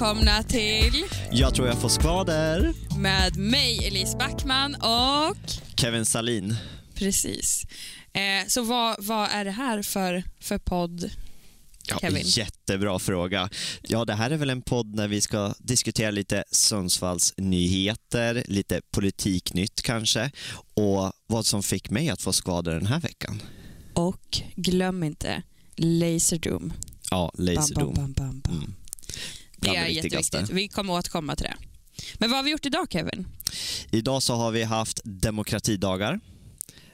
välkomna till Jag tror jag får skvader. med mig Elise Backman och Kevin Salin. precis. Eh, så vad, vad är det här för, för podd? Ja, Kevin. Jättebra fråga. Ja, det här är väl en podd när vi ska diskutera lite Sundsvalls nyheter, lite politiknytt kanske och vad som fick mig att få skador den här veckan. Och glöm inte Laserdom. Ja, Bam, Laserdom. bam, bam, bam. Mm. Det är jätteviktigt. Vi kommer återkomma till det. Men vad har vi gjort idag Kevin? Idag så har vi haft demokratidagar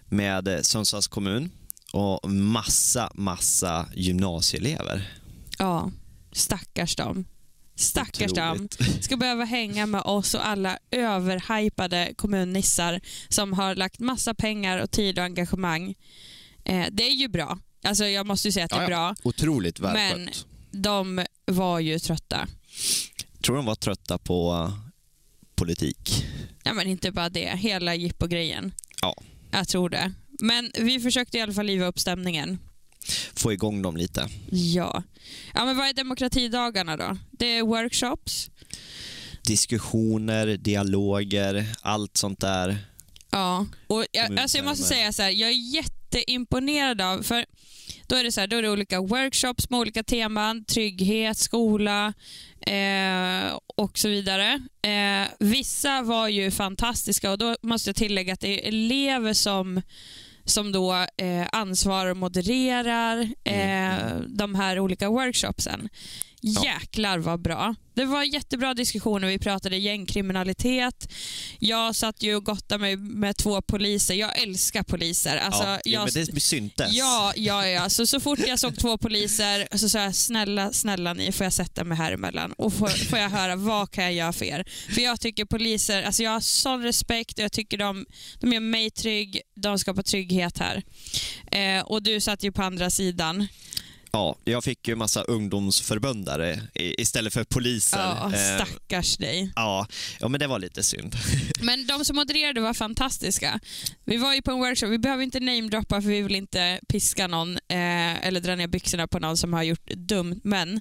med Sundsvalls kommun och massa, massa gymnasieelever. Ja, stackars dem. Stackars dem. Ska behöva hänga med oss och alla överhypade kommunnissar som har lagt massa pengar och tid och engagemang. Eh, det är ju bra. Alltså jag måste ju säga att det är bra. Otroligt välskött. De var ju trötta. Tror de var trötta på eh, politik. Ja, men inte bara det, hela jippo-grejen. Ja. Jag tror det. Men vi försökte i alla fall liva upp stämningen. Få igång dem lite. Ja. ja men vad är demokratidagarna då? Det är workshops. diskussioner, dialoger, allt sånt där. Ja. Och jag, alltså jag måste säga så här, jag är jätteimponerad av, för då är det så här, då är det olika workshops med olika teman, trygghet, skola eh, och så vidare. Eh, vissa var ju fantastiska och då måste jag tillägga att det är elever som som då eh, ansvarar och modererar eh, de här olika workshopsen. Ja. Jäklar vad bra. Det var jättebra diskussioner. Vi pratade gängkriminalitet. Jag satt ju och gottade mig med två poliser. Jag älskar poliser. Alltså, ja, jag, men det syntes. Ja, ja, ja. Så, så fort jag såg två poliser så sa jag snälla, snälla ni, får jag sätta mig här emellan och får, får jag höra vad kan jag göra för er? För jag tycker poliser, alltså jag har sån respekt och jag tycker de, de gör mig trygg, de skapar trygghet här. Eh, och du satt ju på andra sidan. Ja, jag fick ju massa ungdomsförbundare istället för poliser. Ja, Eh, stackars dig. ja, ja, men det var lite synd. Men de som modererade var fantastiska. Vi var ju på en workshop, vi behöver inte namedroppa för vi vill inte piska någon eh, eller dra ner byxorna på någon som har gjort dumt, men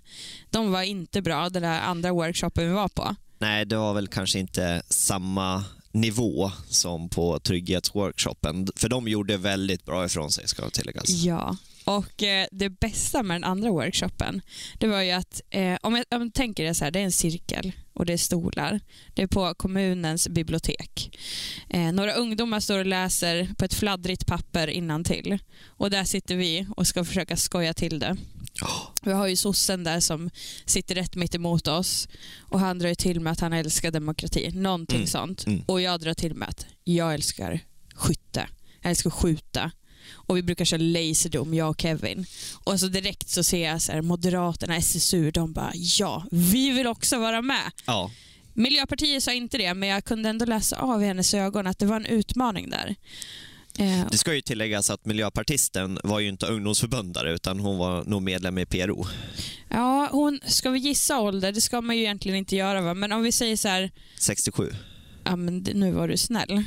de var inte bra, den där andra workshopen vi var på. Nej, det var väl kanske inte samma nivå som på trygghetsworkshopen. För de gjorde väldigt bra ifrån sig, ska tilläggas. Ja. Och eh, det bästa med den andra workshopen, det var ju att, eh, om, jag, om jag tänker det så här, det är en cirkel och det är stolar. Det är på kommunens bibliotek. Eh, några ungdomar står och läser på ett fladdrigt papper till och där sitter vi och ska försöka skoja till det. Ja, Vi har ju sossen där som sitter rätt mitt emot oss och han drar ju till med att han älskar demokrati, någonting Mm, sånt. mm. Och jag drar till med att jag älskar skytte, jag älskar att skjuta. Och vi brukar köra laserdom, jag och Kevin. Och så direkt så ser jag så här, Moderaterna, SSU, de bara ja, vi vill också vara med. ja. Miljöpartiet sa inte det, men jag kunde ändå läsa av i hennes ögon att det var en utmaning där. Eh, Det ska ju tilläggas att miljöpartisten var ju inte ungdomsförbundare utan hon var nog medlem i PRO. ja, hon, ska vi gissa ålder? Det ska man ju egentligen inte göra, va? men om vi säger så här, 67. Ja, men nu var du snäll.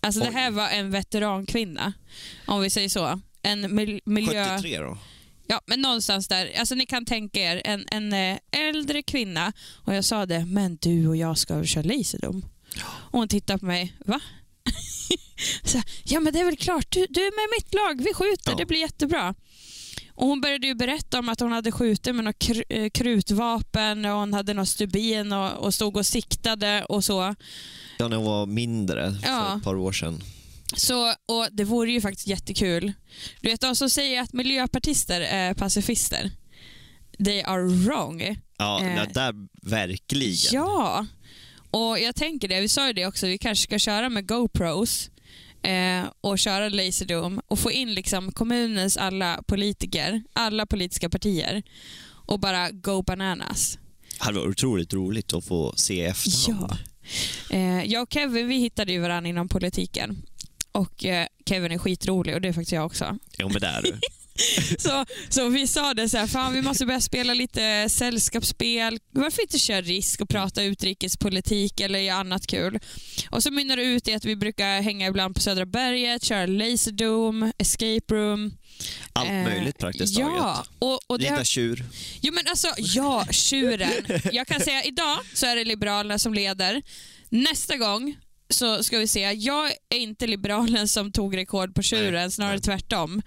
Alltså det Oj. här var en veterankvinna, om vi säger så. En mil- miljö... 73 då? Ja, men någonstans där. Alltså ni kan tänka er en, en eh, äldre kvinna och jag sa det, men du och jag ska köra laserdom. Och hon tittar på mig, va? så, ja men det är väl klart, du, du är med mitt lag, vi skjuter, Ja. det blir jättebra. Och Hon började ju berätta om att hon hade skjutit med något kr- eh, krutvapen och hon hade något stubin och, och stod och siktade och så. Ja, när hon var mindre för Ja. ett par år sedan. Så, och det vore ju faktiskt jättekul. Du vet de som säger att miljöpartister är pacifister. They are wrong. Ja, Eh. där verkligen. Ja, och jag tänker det, vi sa ju det också, vi kanske ska köra med GoPros eh, och köra Laserdome och få in liksom kommunens alla politiker, alla politiska partier och bara go bananas. Det hade varit otroligt roligt att få se efterhand. Ja. Eh, jag och Kevin vi hittade ju varandra inom politiken och eh, Kevin är skitrolig och det är faktiskt jag också. Jo, men det är du. så, så vi sa det så här, fan vi måste börja spela lite sällskapsspel. Varför inte köra risk och prata utrikespolitik eller göra annat kul? Och så mynnar det ut i att vi brukar hänga ibland på Södra berget, köra Laserdome, Escape Room. Allt Eh, möjligt praktiskt Ja, taget. och, och det Lite har, tjur. Jo men alltså, ja, tjuren. Jag kan säga idag så är det Liberalerna som leder. Nästa gång så ska vi se, jag är inte liberalen som tog rekord på tjuren, snarare nej. tvärtom.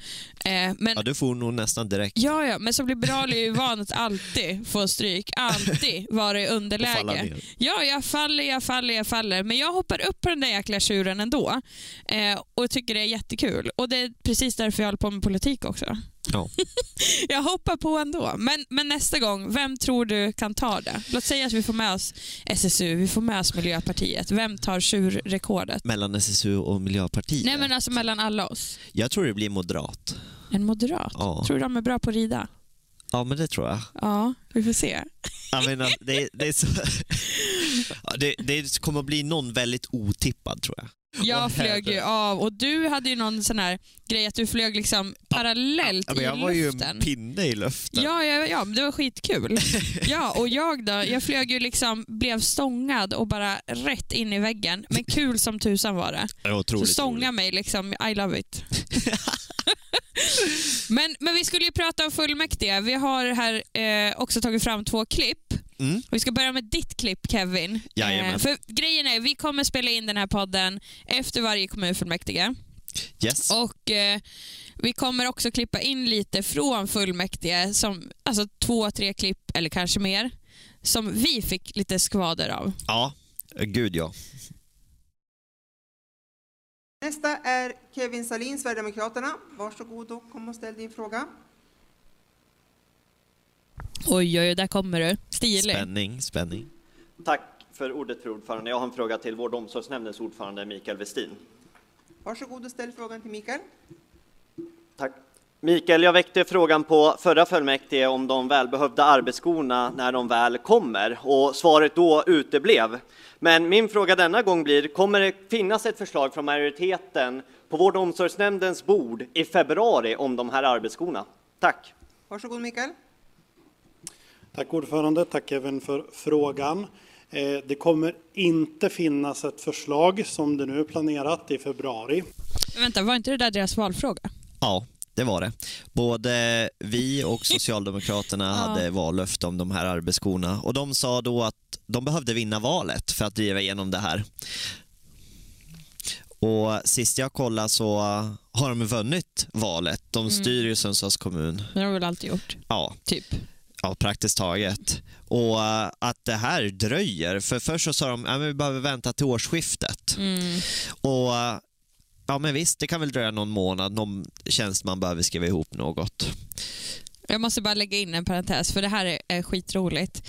Eh, men Ja, du får nog nästan direkt. Ja, ja, men som liberal är jag ju van att alltid få stryk. Alltid vara i underläge. Ja, jag faller, jag faller, jag faller. Men jag hoppar upp på den där jäkla tjuren ändå. Eh, och tycker det är jättekul. Och det är precis därför jag håller på med politik också. Ja. Jag hoppar på ändå. Men, men nästa gång, vem tror du kan ta det? Låt säga att vi får med oss SSU, vi får med oss Miljöpartiet. Vem tar tjurrekordet? Mellan SSU och Miljöpartiet. Nej men alltså mellan alla oss. Jag tror det blir moderat. En moderat. Ja. Tror du de är bra på att rida? Ja, men det tror jag. Ja, vi får se. Jag menar, det, det, är så... Ja, det, det kommer att bli någon väldigt otippad tror jag. Jag flög ju av och du hade ju någon sån här grej att du flög liksom parallellt Ja, men jag i var ju luften. en pinne i luften. Ja, ja, ja, det var skitkul. Ja, och jag då? Jag flög ju liksom, blev stångad och bara rätt in i väggen. Men kul som tusan var det. Var otroligt Så stånga roligt. mig liksom, I love it. men, men vi skulle ju prata om fullmäktige. Vi har här eh, också tagit fram två klipp. Mm. Vi ska börja med ditt klipp Kevin. Jajamän. för grejen är, vi kommer spela in den här podden efter varje kommunfullmäktige. Yes. Och eh, Vi kommer också klippa in lite från fullmäktige, som, alltså två, tre klipp eller kanske mer, som vi fick lite skvader av. Ja, gud ja. Nästa är Kevin Salin, Sverigedemokraterna. Varsågod och kom och ställ din fråga. Oj, oj, där kommer du. Stilig. Spänning, spänning. Tack för ordet, fru ordförande. Jag har en fråga till vård och omsorgsnämndens ordförande Mikael Westin. Varsågod och ställ frågan till Mikael. Tack. Mikael, jag väckte frågan på förra fullmäktige om de välbehövda arbetsskorna när de väl kommer och svaret då uteblev. Men min fråga denna gång blir, kommer det finnas ett förslag från majoriteten på vård och omsorgsnämndens bord i februari om de här arbetsskorna? Tack. Varsågod Mikael. Tack ordförande, tack även för frågan. Eh, Det kommer inte finnas ett förslag som det nu är planerat i februari. Men vänta, var inte det där deras valfråga? Ja, det var det. Både vi och Socialdemokraterna hade vallöfte om de här arbetsskorna och de sa då att de behövde vinna valet för att driva igenom det här. Och sist jag kollade så har de vunnit valet. De styr ju Sundsvalls kommun. Det har de väl alltid gjort, Ja, typ. ja, praktiskt taget. Och eh, att det här dröjer, för först så sa de att vi behöver vänta till årsskiftet. Mm. Och ja men visst, det kan väl dröja någon månad, någon tjänsteman behöver skriva ihop något. Jag måste bara lägga in en parentes, för det här är, skitroligt.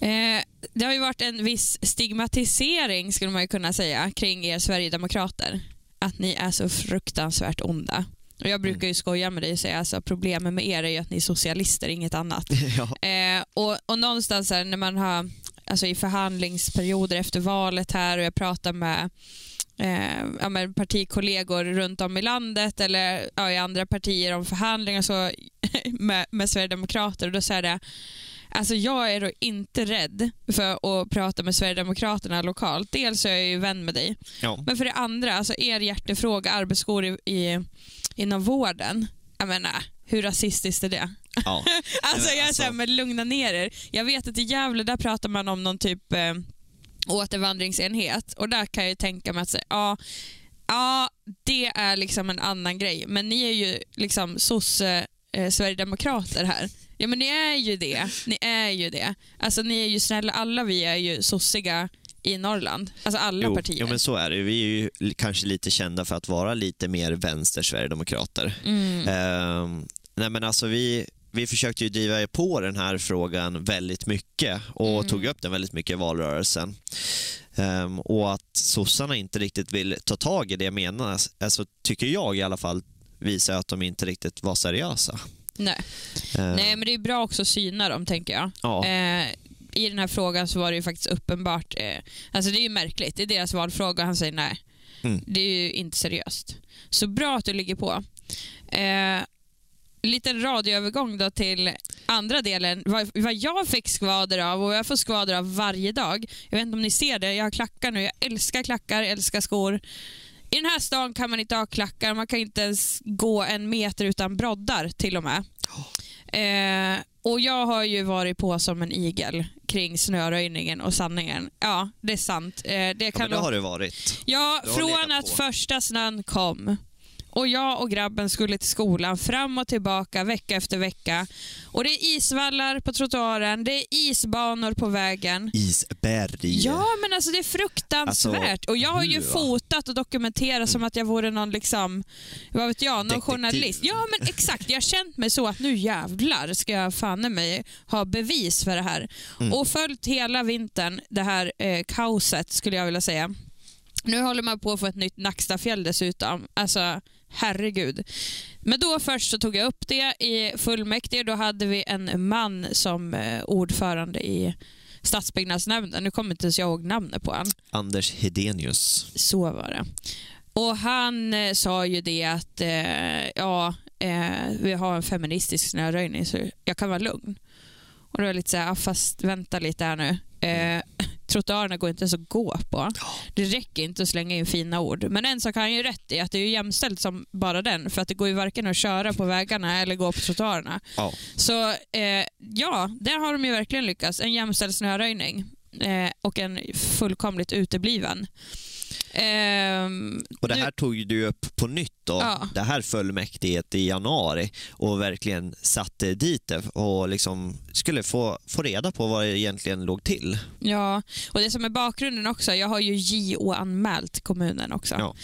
Eh, det har ju varit en viss stigmatisering, skulle man ju kunna säga, kring er Sverigedemokrater. Att ni är så fruktansvärt onda. Och jag brukar ju skoja med dig och säga alltså, problemet med er är ju att ni är socialister, inget annat. ja. Eh, och, och någonstans här, när man har alltså i förhandlingsperioder efter valet här och jag pratar med, eh, partikollegor runt om i landet eller ja, i andra partier om förhandlingar så, med, med Sverigedemokrater och då säger det Alltså jag är då inte rädd för att prata med Sverigedemokraterna lokalt. Dels är jag ju vän med dig, Ja. men för det andra, alltså er hjärtefråga, arbetsskor i, i, inom vården. Jag menar, hur rasistiskt är det? ja. Alltså jag är alltså- såhär, men lugna ner er. Jag vet att i Gävle där pratar man om någon typ eh, återvandringsenhet och där kan jag ju tänka mig att säga, ja, ja, det är liksom en annan grej. Men ni är ju liksom sosse eh, Sverigedemokrater här. Ja men ni är ju det. Ni är ju det. Alltså ni är ju snälla, alla vi är ju sossiga i Norrland. Alltså alla Jo, partier. jo, men så är det. Vi är ju kanske lite kända för att vara lite mer vänster Sverigedemokrater. mm. Ehm, nej men alltså vi, vi försökte ju driva på den här frågan väldigt mycket och Mm. tog upp den väldigt mycket i valrörelsen. Ehm, och att sossarna inte riktigt vill ta tag i det menas, alltså, tycker jag i alla fall visar att de inte riktigt var seriösa. Nej. Ehm, Nej men det är bra också att syna dem tänker jag. ja. Eh, I den här frågan så var det ju faktiskt uppenbart, eh, alltså det är ju märkligt, det är deras valfråga och han säger nej. Mm. Det är ju inte seriöst. Så bra att du ligger på. Eh, liten radioövergång då till andra delen. Vad, vad jag fick skvader av och jag får skvader av varje dag. Jag vet inte om ni ser det, jag har klackar nu. Jag älskar klackar, älskar skor. I den här stan kan man inte ha klackar, man kan inte ens gå en meter utan broddar till och med. Eh, och jag har ju varit på som en igel kring snöröjningen och sanningen. Ja, det är sant. Eh, det Ja, kan men det har det varit. Ja, Du från att på. första snön kom och jag och grabben skulle till skolan fram och tillbaka vecka efter vecka. Och det är isvallar på trottoaren, det är isbanor på vägen. Isberg. Ja, men alltså det är fruktansvärt. Alltså, och jag har ju fotat och dokumenterat som att jag vore någon, liksom, vad vet jag, någon Detektiv. journalist. Ja, men exakt. Jag har känt mig så att nu jävlar ska jag fan i mig ha bevis för det här. Mm. Och följt hela vintern, det här eh, kaoset skulle jag vilja säga. Nu håller man på att få ett nytt Nackstafjäll dessutom. Alltså, herregud. Men då först så tog jag upp det i fullmäktige. Då hade vi en man som eh, ordförande i stadsbyggnadsnämnden. Nu kommer inte ens jag ihåg namnet på honom. Anders Hedenius. Så var det. Och han eh, sa ju det att eh, ja, eh, vi har en feministisk snöröjning så jag kan vara lugn. Och då är jag lite så här, ah, fast vänta lite här nu. Trottoarerna går inte ens att gå på. Det räcker inte att slänga in fina ord. Men en sak har han ju rätt i, att det är ju jämställt som bara den. För att det går ju varken att köra på vägarna eller gå på trottoarerna. Ja. Så eh, ja, där har de ju verkligen lyckats. En jämställd snöröjning eh, och en fullkomligt utebliven. Ehm, Och det nu- här tog du upp på nytt då, Ja. det här fullmäktiget i januari och verkligen satte dit det och liksom skulle få, få reda på vad det egentligen låg till. Ja, och det som är bakgrunden också, jag har ju JO-anmält kommunen också. Ja.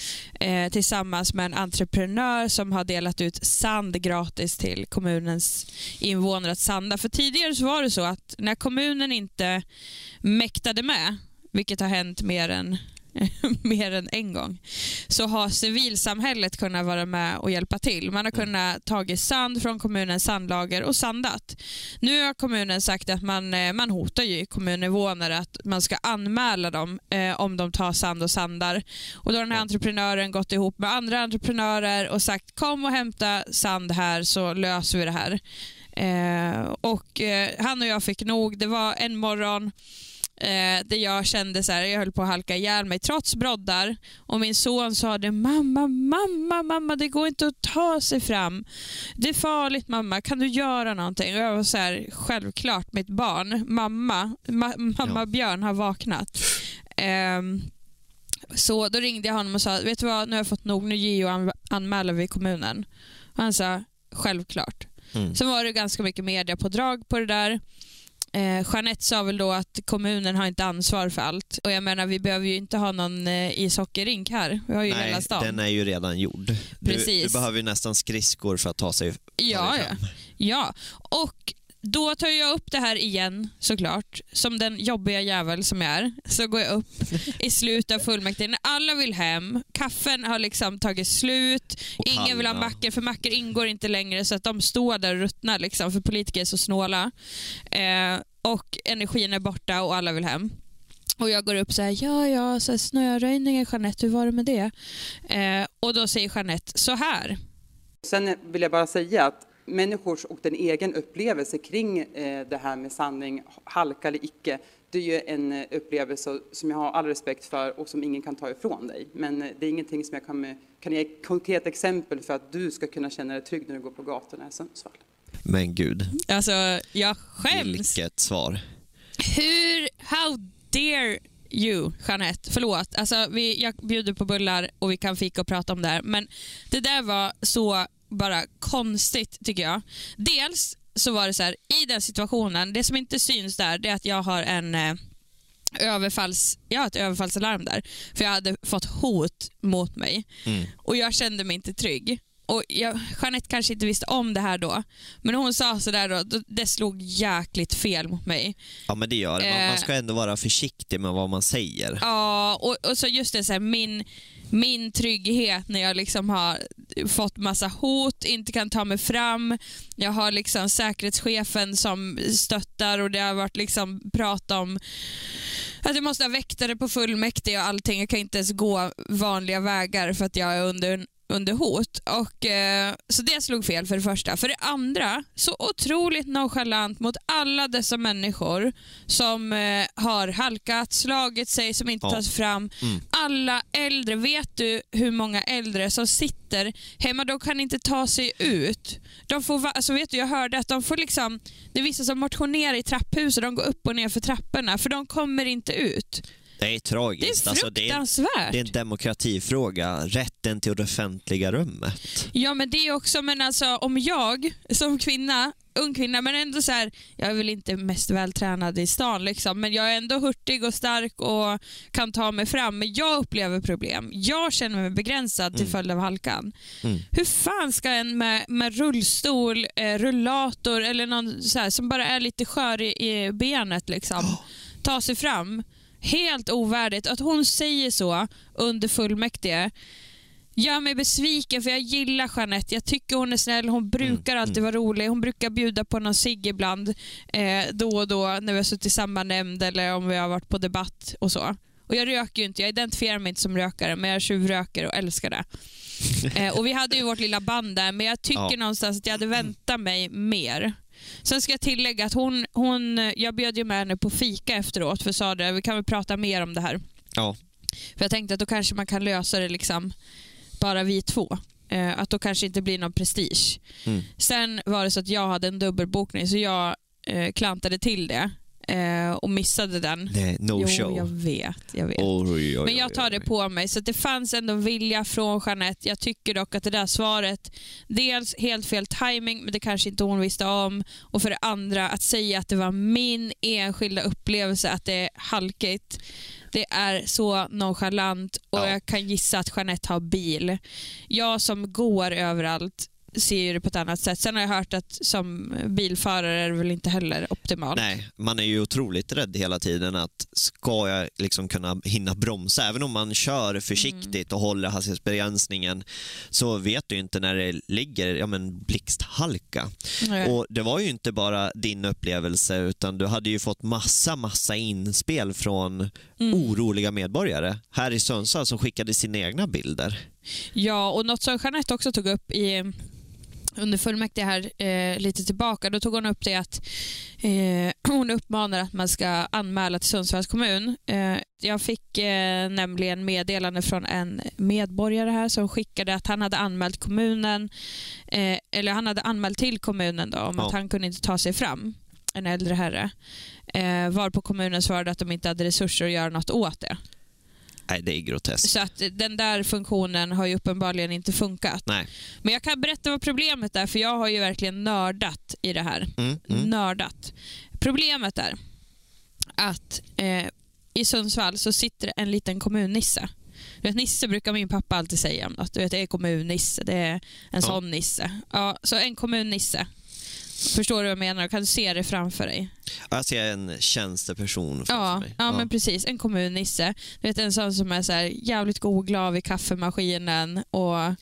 Eh, tillsammans med en entreprenör som har delat ut sand gratis till kommunens invånare att sanda. För tidigare så var det så att när kommunen inte mäktade med, vilket har hänt mer än mer än en gång, så har civilsamhället kunnat vara med och hjälpa till. Man har kunnat tagit sand från kommunens sandlager och sandat. Nu har kommunen sagt att man, eh, man hotar ju kommuninvånare att man ska anmäla dem eh, om de tar sand och sandar. Och då har den här entreprenören gått ihop med andra entreprenörer och sagt kom och hämta sand här så löser vi det här. Eh, och eh, Han och jag fick nog. Det var en morgon eh, där jag kände så här, jag höll på att halka ihjäl mig trots broddar och min son sa det mamma, mamma, mamma, det går inte att ta sig fram. Det är farligt mamma, kan du göra någonting? Och jag var så här, självklart mitt barn, mamma, ma- mamma Ja. Björn har vaknat. Ehm, så då ringde jag honom och sa, vet du vad, nu har jag fått nog, nu JO an- anmäler vi kommunen. Och han sa, självklart. Mm. Sen var det ganska mycket mediapådrag på det där. Eh, Jeanette sa väl då att kommunen har inte ansvar för allt. Och jag menar, vi behöver ju inte ha någon eh, ishockeyrink här. Vi har ju hela Nej, stan. den är ju redan gjord. Du, Precis. du behöver ju nästan skridskor för att ta sig ta Ja, dig ja. fram. ja. Och då tar jag upp det här igen såklart. Som den jobbiga jävel som jag är. Så går jag upp i slutet av fullmäktige när alla vill hem. Kaffen har liksom tagit slut. Och Ingen vill ha kallna. mackor för mackor ingår inte längre så att de står där och ruttnar liksom, för politiker är så snåla. Eh, och energin är borta och alla vill hem. Och jag går upp så här, ja ja, så här, snöröjningen Jeanette, hur var det med det? Eh, och då säger Jeanette så här. Sen vill jag bara säga att människors och den egen upplevelse kring eh, det här med sanning, halka eller icke, det är ju en eh, upplevelse som jag har all respekt för och som ingen kan ta ifrån dig. Men eh, det är ingenting som jag kan, kan ge ett konkret exempel för att du ska kunna känna dig trygg när du går på gatorna i Sundsvall. Men gud, Alltså, jag skäms. vilket svar. Hur, how dare you, Jeanette? Förlåt, alltså, vi, jag bjuder på bullar och vi kan fika och prata om det här. Men det där var så bara konstigt tycker jag. Dels så var det så här, i den situationen, det som inte syns där, det är att jag har en eh, överfalls, jag har ett överfallsalarm där. För jag hade fått hot mot mig Mm. och jag kände mig inte trygg. Och jag, Jeanette kanske inte visste om det här då, men hon sa sådär då, då, det slog jäkligt fel mot mig. Ja men det gör det. Man, man Eh. ska ändå vara försiktig med vad man säger. Ja, och, och så just det, så här, min, min trygghet när jag liksom har fått massa hot, inte kan ta mig fram. Jag har liksom säkerhetschefen som stöttar och det har varit liksom prat om att jag måste ha väktare på fullmäktige och allting. Jag kan inte ens gå vanliga vägar för att jag är under en under hot. Och, eh, så det slog fel för det första. För det andra, så otroligt nonchalant mot alla dessa människor som eh, har halkat, slagit sig, som inte Ja. tar sig fram. Alla äldre, vet du hur många äldre som sitter hemma, de kan inte ta sig ut. De får, alltså vet du, jag hörde att de får liksom, det är vissa som motionerar i trapphuset, de går upp och ner för trapporna för de kommer inte ut. Det är Det är tragiskt. Alltså, det, är, fruktansvärt. det är en demokratifråga. Rätten till det offentliga rummet. Ja men det är också, men alltså om jag som kvinna, ung kvinna, men ändå så här, jag är väl inte mest vältränad i stan liksom, men jag är ändå hurtig och stark och kan ta mig fram. Men jag upplever problem. Jag känner mig begränsad till följd av halkan. Mm. Hur fan ska en med, med rullstol, eh, rullator eller någon så här, som bara är lite skör i, i benet liksom, ta sig fram? Helt ovärdigt. Att hon säger så under fullmäktige gör mig besviken för jag gillar Jeanette. Jag tycker hon är snäll. Hon brukar alltid vara rolig. Hon brukar bjuda på någon cigg ibland eh, då och då när vi har suttit i samma nämnd eller om vi har varit på debatt och så. Och Jag röker ju inte. Jag identifierar mig inte som rökare men jag tjuvröker och älskar det. Eh, och Vi hade ju vårt lilla band där men jag tycker Ja. någonstans att jag hade väntat mig mer. Sen ska jag tillägga att hon, hon, jag bjöd ju med henne på fika efteråt för sa det, vi kan väl prata mer om det här. Ja. För jag tänkte att då kanske man kan lösa det liksom bara vi två. Eh, att då kanske inte blir någon prestige. Mm. Sen var det så att jag hade en dubbelbokning så jag eh, klantade till det eh, och missade den. Är no jo, show. jag vet. Jag vet. Oj, oj, oj, Men jag tar det på mig. Så det fanns ändå vilja från Jeanette. Jag tycker dock att det där svaret, dels helt fel timing, men det kanske inte hon visste om. Och för det andra, att säga att det var min enskilda upplevelse att det är halkigt. Det är så nonchalant och Ja. jag kan gissa att Jeanette har bil. Jag som går överallt ser ju det på ett annat sätt. Sen har jag hört att som bilförare är det väl inte heller optimalt. Nej, man är ju otroligt rädd hela tiden att ska jag liksom kunna hinna bromsa, även om man kör försiktigt och håller hastighetsbegränsningen så vet du inte när det ligger ja, men blixthalka. Nej. Och Det var ju inte bara din upplevelse utan du hade ju fått massa, massa inspel från Mm. oroliga medborgare här i Sundsvall som skickade sina egna bilder. Ja, och något som Jeanette också tog upp i under fullmäktige här eh, lite tillbaka, då tog hon upp det att eh, hon uppmanar att man ska anmäla till Sundsvalls kommun. Eh, jag fick eh, nämligen meddelande från en medborgare här som skickade att han hade anmält kommunen, eh, eller han hade anmält till kommunen då, om Ja. att han kunde inte ta sig fram, en äldre herre. Eh, var på kommunen svarade att de inte hade resurser att göra något åt det. Nej, det är groteskt. Så att den där funktionen har ju uppenbarligen inte funkat. Nej. Men jag kan berätta vad problemet är, för jag har ju verkligen nördat i det här. Mm, mm. Nördat. Problemet är att eh, i Sundsvall så sitter en liten kommunnisse. Du vet, Nisse brukar min pappa alltid säga om något. Du vet, det är kommunnisse, det är en sån Nisse. Ja, så en kommunnisse. Förstår du vad jag menar? Kan du se det framför dig? Jag ser en tjänsteperson framför Ja, mig. ja, men precis. En kommunnisse. Du vet, en sån som är så här jävligt god och glad vid kaffemaskinen. Och, ja,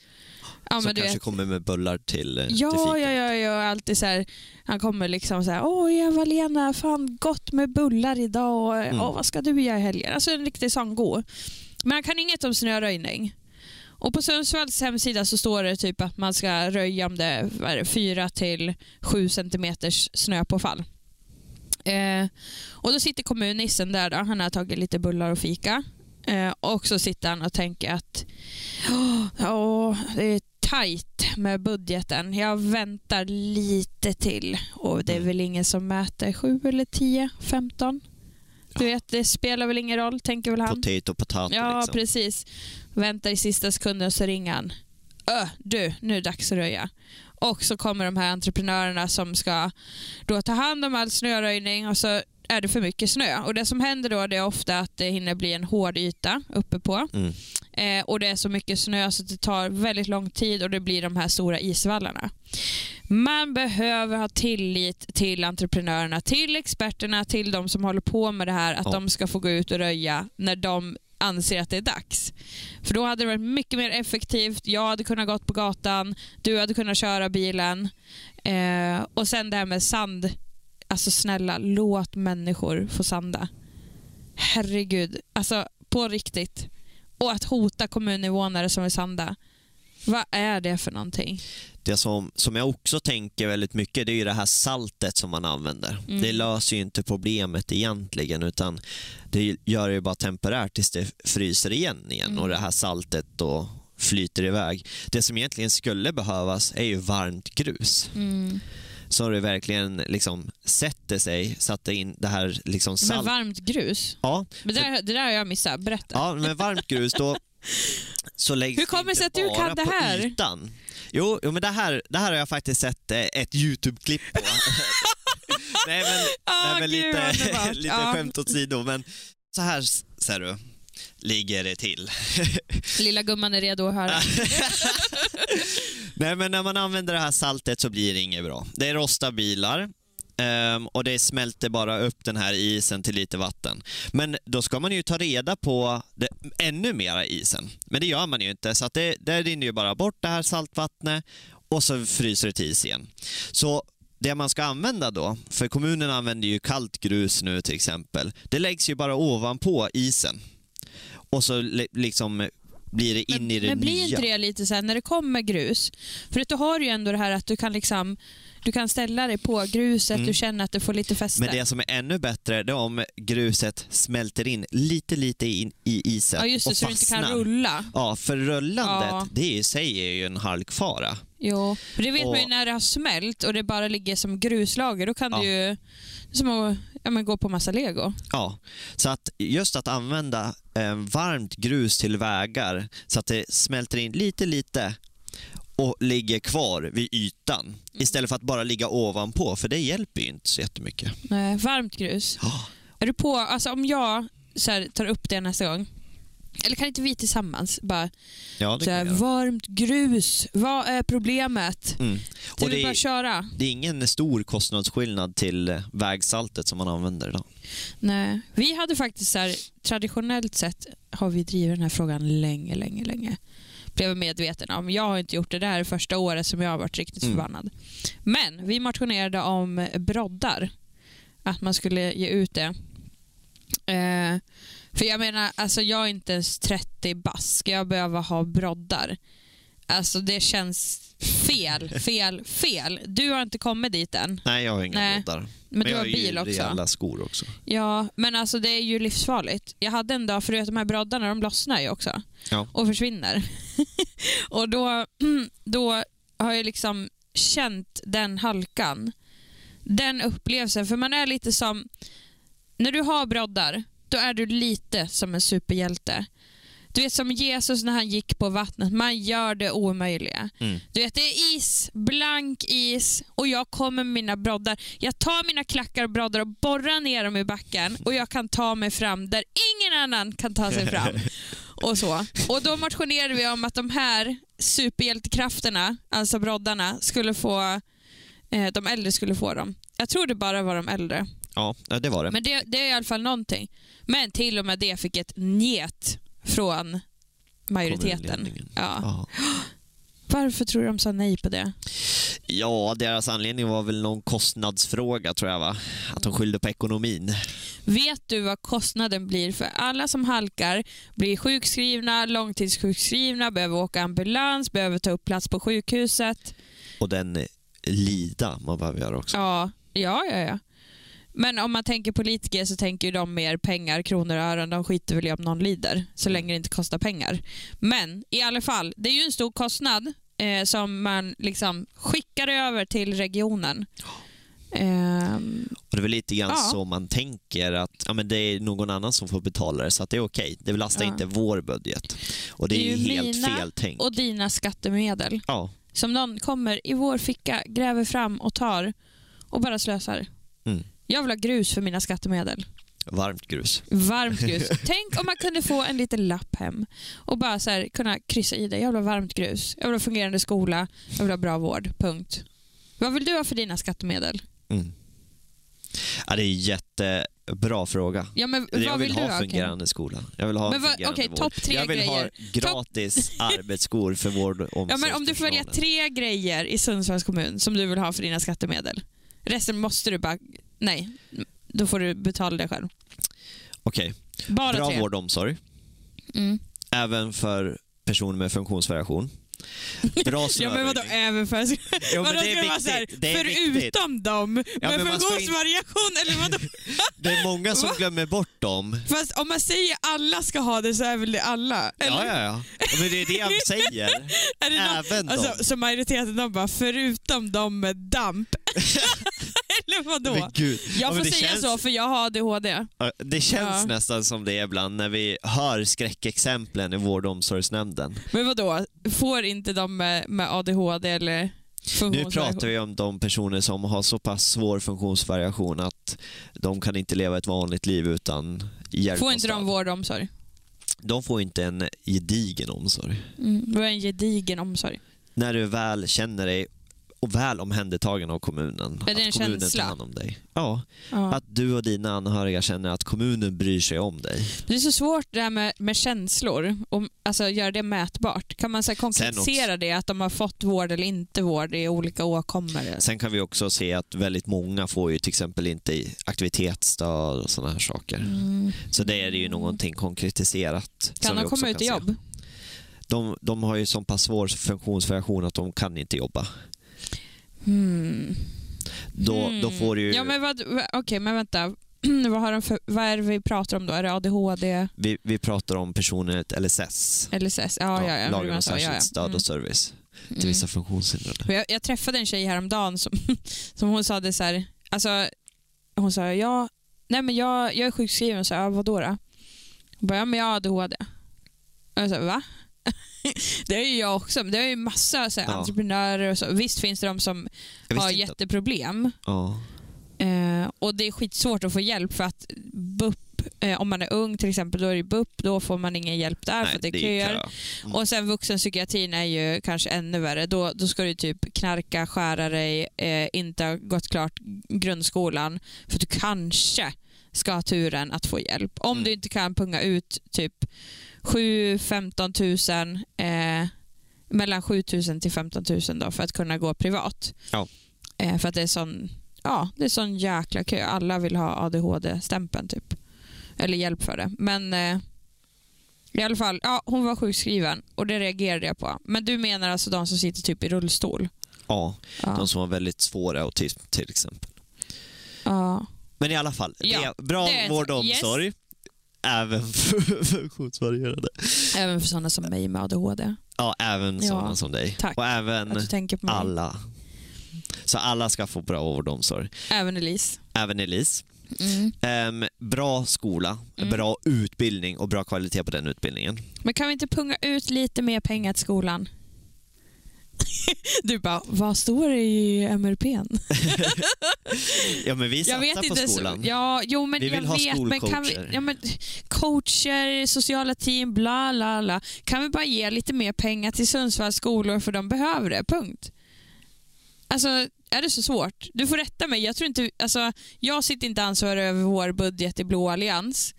som men du kanske vet, kommer med bullar till, eh, till Ja, fika. ja, ja, ja, alltid så här, han kommer liksom så här, åh Eva-Lena, fan gott med bullar idag och Mm. åh, vad ska du göra i helgen? Alltså en riktig sån god. Men han kan inget om snöröjning. Och på Sundsvalls hemsida så står det typ att man ska röja om det är vad är det, 4 till 7 centimeters snöpåfall. Eh, och då sitter kommunnissen där då, han har tagit lite bullar och fika. Eh, och så sitter han och tänker att "Åh, ja, det är tajt med budgeten. Jag väntar lite till och det är väl ingen som mäter 7 eller 10, 15. Du vet, det spelar väl ingen roll, tänker väl han. Potato, potato Ja, liksom. precis. Väntar i sista sekunden så ringer han. Ö, du, nu är det dags att röja. Och så kommer de här entreprenörerna som ska då ta hand om all snöröjning och så är det för mycket snö. Och Det som händer då det är ofta att det hinner bli en hård yta uppe på. Mm. Eh, och Det är så mycket snö så att det tar väldigt lång tid och det blir de här stora isvallarna. Man behöver ha tillit till entreprenörerna, till experterna, till de som håller på med det här, att Ja. de ska få gå ut och röja när de anser att det är dags. För då hade det varit mycket mer effektivt. Jag hade kunnat gått på gatan, du hade kunnat köra bilen. Eh, och sen det här med sand. Alltså snälla, låt människor få sanda. Herregud, alltså på riktigt. Och att hota kommuninvånare som vill sanda. Vad är det för någonting? Det som, som jag också tänker väldigt mycket det är ju det här saltet som man använder. Mm. Det löser ju inte problemet egentligen utan det gör det ju bara temporärt tills det fryser igen igen Mm. och det här saltet då flyter iväg. Det som egentligen skulle behövas är ju varmt grus. Mm. Så det verkligen liksom sätter sig, satte in det här liksom Men salt... varmt grus? Ja, Men det, där- det där har jag missat. Berätta. Ja, men varmt grus då så läggs Hur kommer det sig att du kan det här? Ytan. Jo, jo, men det här, det här har jag faktiskt sett eh, ett YouTube-klipp på. nej, men, Ah, nej, men gud, lite, lite Ja. skämt åt sido. Men så här ser du, ligger det till. Lilla gumman är redo att höra nej, men när man använder det här saltet så blir det inget bra. Det rostar bilar. um, och det smälter bara upp den här isen till lite vatten. Men då ska man ju ta reda på det, ännu mera isen. Men det gör man ju inte, så att det, det rinner ju bara bort det här saltvattnet och så fryser det till is igen. Så det man ska använda då, för kommunen använder ju kallt grus nu till exempel, det läggs ju bara ovanpå isen. Och så liksom blir det in i det Men blir nya. inte det lite så här, när det kommer grus, för att du har ju ändå det här att du kan liksom du kan ställa dig på gruset, Mm. du känner att du får lite fäste. Men det som är ännu bättre det är om gruset smälter in lite, lite in i isen ja just det, och så du inte kan fastnar. rulla. Ja, för rullandet, Ja. det i sig är ju en halkfara. Jo, för det vet man ju Och- när det har smält och det bara ligger som gruslager, då kan Ja. du ju, det är som att ja, men gå på massa lego. Ja, så att just att använda eh, varmt grus till vägar så att det smälter in lite, lite och ligger kvar vid ytan Mm. istället för att bara ligga ovanpå, för det hjälper ju inte så jättemycket. Nej, varmt grus. Ja. Är du på, alltså om jag så här, tar upp det nästa gång, eller kan inte vi tillsammans bara, Ja, det så här, varmt grus, vad är problemet? Mm. Och det, bara är, köra. det är ingen stor kostnadsskillnad till vägsaltet som man använder idag. Nej. Vi hade faktiskt så här, traditionellt sett har vi drivit den här frågan länge, länge, länge. Blev medveten om. Jag har inte gjort det där första året som jag har varit riktigt Mm. förbannad. Men vi motionerade om broddar. Att man skulle ge ut det. Eh, för jag menar, alltså jag är inte ens 30 bask. Ska jag behöva ha broddar? Alltså det känns fel, fel, fel. Du har inte kommit dit än. Nej, jag har inga Nej, broddar. Men, du jag har har bil ju också. rejäla skor också. Ja, men alltså det är ju livsfarligt. Jag hade en dag, för att de här broddarna de lossnar ju också Ja. och försvinner. och då, då har jag liksom känt den halkan. Den upplevelsen, för man är lite som... När du har broddar, då är du lite som en superhjälte. Du vet som Jesus när han gick på vattnet, man gör det omöjliga. Mm. Du vet, det är is, blank is och jag kommer med mina broddar. Jag tar mina klackar och broddar och borrar ner dem i backen och jag kan ta mig fram där ingen annan kan ta sig fram. Och så. Och då motionerade vi om att de här superhjältekrafterna, alltså broddarna, skulle få eh, de äldre skulle få dem. Jag tror det bara var de äldre. Ja, det var det. Men det, det är i alla fall någonting. Men till och med det fick ett njet från majoriteten. Ja. Varför tror du de sa nej på det? ja, deras anledning var väl någon kostnadsfråga tror jag va? Att de skyllde på ekonomin. Vet du vad kostnaden blir för alla som halkar, blir sjukskrivna, långtidssjukskrivna, behöver åka ambulans, behöver ta upp plats på sjukhuset? Och den lida man behöver göra också. Ja, ja, ja. ja. Men om man tänker politiker så tänker ju de mer pengar, kronor och ören. De skiter väl i om någon lider, så länge det inte kostar pengar. Men i alla fall, det är ju en stor kostnad eh, som man liksom skickar över till regionen. Ehm, Och det är väl lite grann Ja. så man tänker att ja, men det är någon annan som får betala det så att det är okej. Det belastar Ja. inte vår budget. Och det, Det är är ju helt fel tänkt. och dina skattemedel Ja, som någon kommer i vår ficka, gräver fram och tar och bara slösar. Mm. Jag vill ha grus för mina skattemedel. varmt grus. Varmt grus. Tänk om man kunde få en liten lapp hem och bara så här, kunna kryssa i det. Jag vill ha varmt grus. Jag vill ha fungerande skola. Jag vill ha bra vård. Punkt. Vad vill du ha för dina skattemedel? Mm. Ja, det är jättebra fråga. Ja, men Jag vill, vill, ha ha? Fungerande skola. Jag vill ha Men fungerande okej, vård. topp tre Jag vill grejer. ha gratis arbetsskor för vård och Ja, men om du får välja tre grejer i Sundsvalls kommun som du vill ha för dina skattemedel. Resten måste du bara... Nej, då får du betala det själv. Okej, Bara bra tre. vård och omsorg. Mm. Även för personer med funktionsvariation. Bra Ja men vadå snöröjning. även för... Jo, men vadå, det är ska vara så här, viktigt. Det är förutom viktigt. dem med men man ska in- funktionsvariation eller vadå? Det är många som Va? glömmer bort dem. Fast om man säger alla ska ha det så är väl det alla? Eller? Ja, ja, ja. Men det är det jag säger. Är det någon- Även dem. alltså, Så majoriteten de bara, förutom de med damp. Vadå? Men gud. Ja, Jag får säga känns- så för jag har ADHD. Det känns Ja. nästan som det ibland när vi hör skräckexemplen i vård och omsorgsnämnden. Men vadå, får inte de med, med ADHD eller Nu pratar vi om de personer som har så pass svår funktionsvariation att de kan inte leva ett vanligt liv utan hjälp Får inte de vård och omsorg? De får inte en gedigen omsorg. Mm. Det var en gedigen omsorg. När du väl känner dig och väl omhändertagen av kommunen. Är det att en kommunen känsla? tar hand om dig. Ja, Ja. att du och dina anhöriga känner att kommunen bryr sig om dig. Det är så svårt det här med, med känslor, och, alltså göra det mätbart. Kan man så konkretisera det, att de har fått vård eller inte vård i olika åkommor? Sen kan vi också se att väldigt många får ju till exempel inte aktivitetsstöd och sådana här saker. Mm. Så det är ju någonting konkretiserat. Kan de komma ut i jobb? De, de har ju så pass svår funktionsvariation att de kan inte jobba. Hmm. Då, då får du Ja, men vad, va- okej, men vänta. vad, har de för, vad är det vi pratar om då? Är det ADHD, vi, vi pratar om personer LSS. LSS? Ja, ja, ja. lagen om så, ja, särskilt ja. stöd Mm. och service till Mm. vissa funktionshindrade. Jag, jag träffade en tjej häromdagen som, som hon sa det så här, alltså, hon sa ja, nej men jag, jag är sjukskriven, så jag, ja, vadå då? Hon bara, ja men jag har ADHD. Och jag sa, va? det är ju jag också, det är ju massa så här, Ja. entreprenörer och så. Visst finns det de som har jätteproblem Ja. eh, och det är skitsvårt att få hjälp för att BUP, eh, om man är ung till exempel, då är det BUP, då får man ingen hjälp där för att det är köer. kö. Mm. Och sen vuxenpsykiatrin är ju kanske ännu värre. Då, då ska du typ knarka, skära dig, eh, inte ha gått klart grundskolan för att du kanske ska ha turen att få hjälp. Om Mm. du inte kan punga ut typ 7-15 tusen, eh, mellan 7 000 till 15 000 då för att kunna gå privat. Ja. Eh, för att det är sån, ja, det är sån jäkla kö. Alla vill ha ADHD-stämpeln typ. Eller hjälp för det. Men eh, i alla fall, ja, hon var sjukskriven och det reagerade jag på. Men du menar alltså de som sitter typ i rullstol? Ja, Ja. de som har väldigt svår autism till exempel. ja. Men i alla fall, Ja, det är bra det vård och yes. Även för funktionsvarierade. Även för sådana som mig med ADHD. Ja, även Ja, sådana som dig. tack Och även alla. Så alla ska få bra vård och omsorg. Även Elise. Även Elise. Mm. Ehm, bra skola, Mm. bra utbildning och bra kvalitet på den utbildningen. Men kan vi inte punga ut lite mer pengar till skolan? Du bara, vad står det i MRPn? Ja, men vi Jag satsar på inte. skolan. Ja, jo, men Vi vill jag ha vet, men kan vi, ja, men Coacher, sociala team, bla bla bla. Kan vi bara ge lite mer pengar till Sundsvalls skolor för de behöver det, punkt. Alltså, är det så svårt? Du får rätta mig. Jag, tror inte, alltså, jag sitter inte ansvarig över vår budget i Blå allians.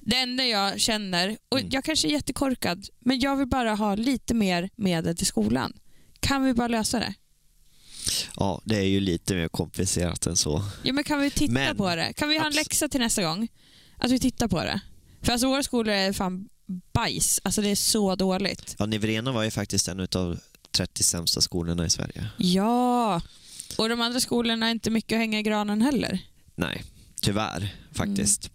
Det enda jag känner, och Mm. jag kanske är jättekorkad, men jag vill bara ha lite mer medel till skolan. Kan vi bara lösa det? Ja, det är ju lite mer komplicerat än så. Ja, men kan vi titta Men- på det? Kan vi ha en läxa till nästa gång? Att vi tittar på det. För alltså våra skolor är fan bajs. Alltså det är så dåligt. Ja, Nivrena var ju faktiskt en av 30 sämsta skolorna i Sverige. Ja, och de andra skolorna är inte mycket att hänga i granen heller. Nej, tyvärr faktiskt.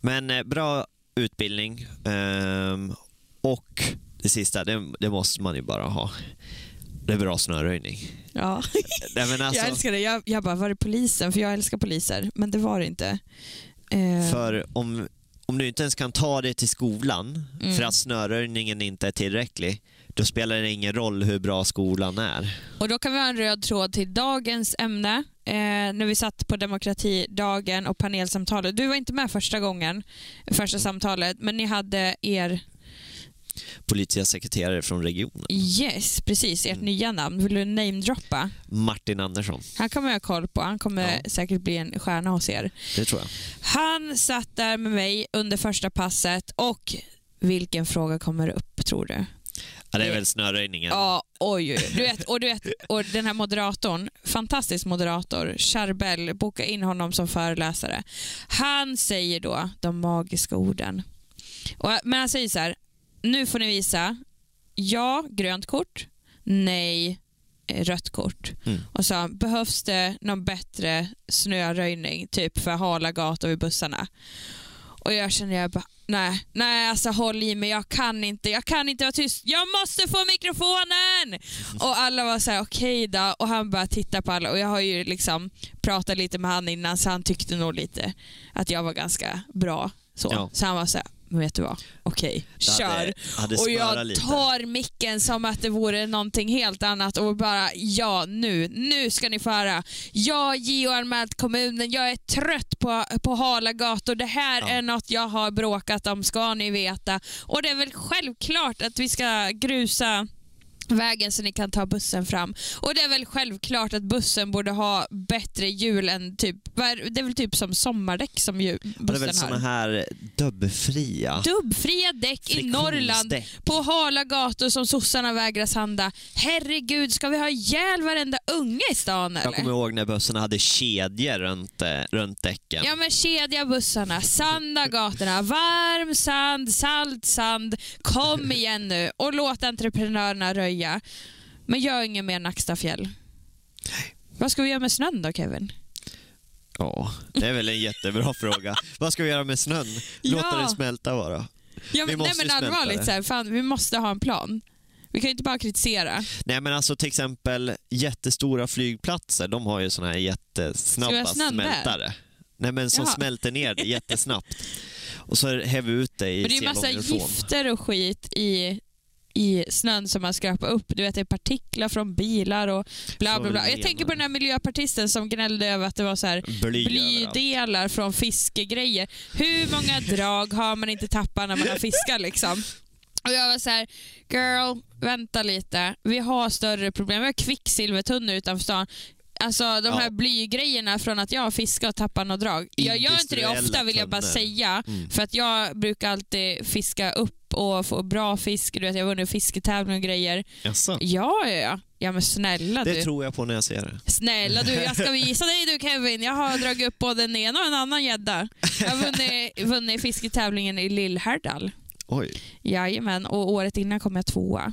Men eh, bra utbildning ehm, och det sista, det, det måste man ju bara ha. Det är bra snöröjning. Ja. Nej, men alltså, jag älskar det. Jag, jag bara, var det polisen? För jag älskar poliser. Men det var det inte. Eh, För om, om du inte ens kan ta dig till skolan Mm. för att snöröjningen inte är tillräcklig, då spelar det ingen roll hur bra skolan är. Och då kan vi ha en röd tråd till dagens ämne. Eh, när vi satt på demokratidagen och panelsamtalet. Du var inte med första gången, första samtalet, men ni hade er Politiska sekreterare från regionen, Yes, precis. Ert Mm. nya namn. Vill du namedroppa? Martin Andersson. Han kommer jag ha koll på. Han kommer Ja. säkert bli en stjärna hos er. Det tror jag. Han satt där med mig under första passet och vilken fråga kommer upp tror du? Ja, det är väl snöröjningen. Ja, oj, oj. Du vet, och, du vet, och den här moderatorn, fantastisk moderator, Charbel, boka in honom som föreläsare. Han säger då de magiska orden. Och, men han säger så här, nu får ni visa ja, grönt kort. nej, eh, rött kort. Mm. Och sa, behövs det någon bättre snöröjning, typ för hala gator vid bussarna? Och jag kände, jag bara, nej, nej alltså håll i mig, jag kan inte, jag kan inte vara tyst, jag måste få mikrofonen! Och alla var så här, okej då, och han bara titta på alla och jag har ju liksom pratat lite med han innan så han tyckte nog lite att jag var ganska bra. Så, Ja. så han var så här, men vet du vad, okej, hade- kör. hade och smörat jag lite. tar micken som att det vore någonting helt annat och bara, ja nu, nu ska ni få höra. Jag JO-anmält kommunen, jag är trött på, på hala gator. Det här Ja. är något jag har bråkat om, ska ni veta. Och det är väl självklart att vi ska grusa vägen så ni kan ta bussen fram. Och det är väl självklart att bussen borde ha bättre hjul än typ, det är väl typ som sommardäck som ju Och det är väl bussen har. här dubbfria Dubbfria däck i Norrland på hala gator som sossarna vägrar sanda. Herregud, ska vi ha ihjäl varenda unge i stan Jag eller? kommer ihåg när bussarna hade kedjor runt, eh, runt däcken. Ja men kedja bussarna, sanda gatorna, varm sand, salt sand. Kom igen nu och låt entreprenörerna röja. Men gör inget mer Nackstafjäll. Vad ska vi göra med snön då Kevin? Ja, det är väl en jättebra fråga. Vad ska vi göra med snön? Låta Ja. den smälta bara. Ja, men, nej, men allvarligt, så här, fan, vi måste ha en plan. Vi kan ju inte bara kritisera. Nej men alltså till exempel jättestora flygplatser, de har ju såna här jättesnabba där? smältare. Nej men som Jaha. smälter ner det jättesnabbt. Och så häver vi ut det i Men det är ju massa gifter och skit i, i snön som man skrapar upp. Du vet, det är partiklar från bilar och bla bla bla. Jag tänker på den här miljöpartisten som gnällde över att det var så här Bly blydelar från fiskegrejer. Hur många drag har man inte tappat när man har fiskat liksom? Och jag var så här, girl, vänta lite. Vi har större problem. Vi har kvicksilvertunnor utanför stan. Alltså de Ja. här blygrejerna från att jag har fiskat och tappat något drag. Jag gör inte det ofta vill jag bara säga. Mm. För att jag brukar alltid fiska upp och få bra fisk. Du vet, jag har vunnit fisketävling och grejer. Jaså? Ja, ja, ja. Ja men snälla Det du. tror jag på när jag ser det. Snälla du, jag ska visa dig du Kevin. Jag har dragit upp både en ena och en annan gädda. Jag har vunnit, vunnit fisketävlingen i Lillhärdal. Oj. Jajamän, och året innan kom jag tvåa.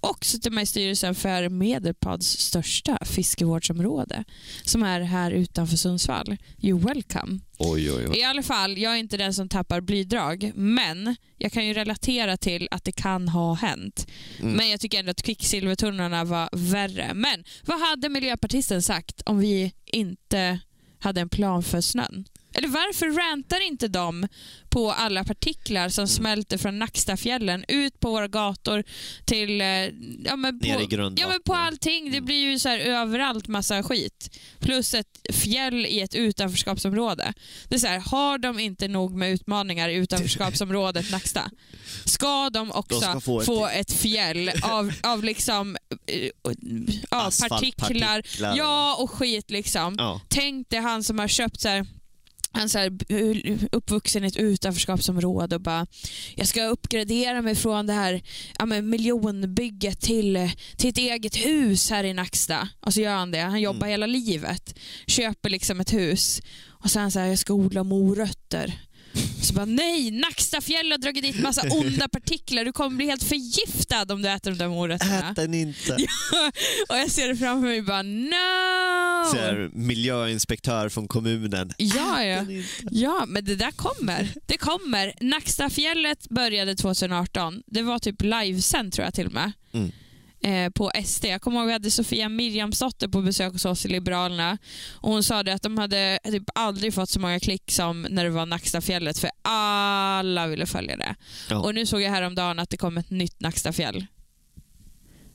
Och suttit med i styrelsen för Medelpads största fiskevårdsområde som är här utanför Sundsvall. You welcome. Oj, oj, oj. I alla fall, jag är inte den som tappar blydrag, men jag kan ju relatera till att det kan ha hänt. Mm. Men jag tycker ändå att kvicksilvertunnorna var värre. Men vad hade miljöpartisten sagt om vi inte hade en plan för snön? Eller varför rantar inte de på alla partiklar Mm. som smälter från Nackstafjällen ut på våra gator till... eh, Ja, men på, Ner i grundvattnet. Ja men på allting. Det blir ju så här överallt massa skit. Plus ett fjäll i ett utanförskapsområde. Det är så här, har de inte nog med utmaningar i utanförskapsområdet Nacksta? Ska de också De ska få få, ett- ett... fjäll av, av liksom eh, ja, partiklar ja, och skit liksom. Ja. Tänk dig han som har köpt så här han så här, uppvuxen i ett utanförskapsområde och bara jag ska uppgradera mig från det här ja, men miljonbygget till, till ett eget hus här i Nacksta. Och så gör han det. Han jobbar Mm. hela livet. Köper liksom ett hus. Och han så här, jag ska odla morötter. Så bara nej, Nackstafjäll har dragit dit massa onda partiklar. Du kommer bli helt förgiftad om du äter de där morötterna. Ät den inte. Och jag ser det framför mig bara no! Så här, miljöinspektör från kommunen. Ja, ja. Ja, men det där kommer. Det kommer. Nackstafjället började 2018. Det var typ livesänd tror jag till och med. Mm. Eh, på SD. Jag kommer ihåg vi hade Sofia Mirjamsdotter på besök hos oss i Liberalerna. Och hon sa att de hade typ aldrig fått så många klick som när det var Nackstafjället för alla ville följa det. Ja. Och nu såg jag häromdagen att det kom ett nytt Nackstafjäll.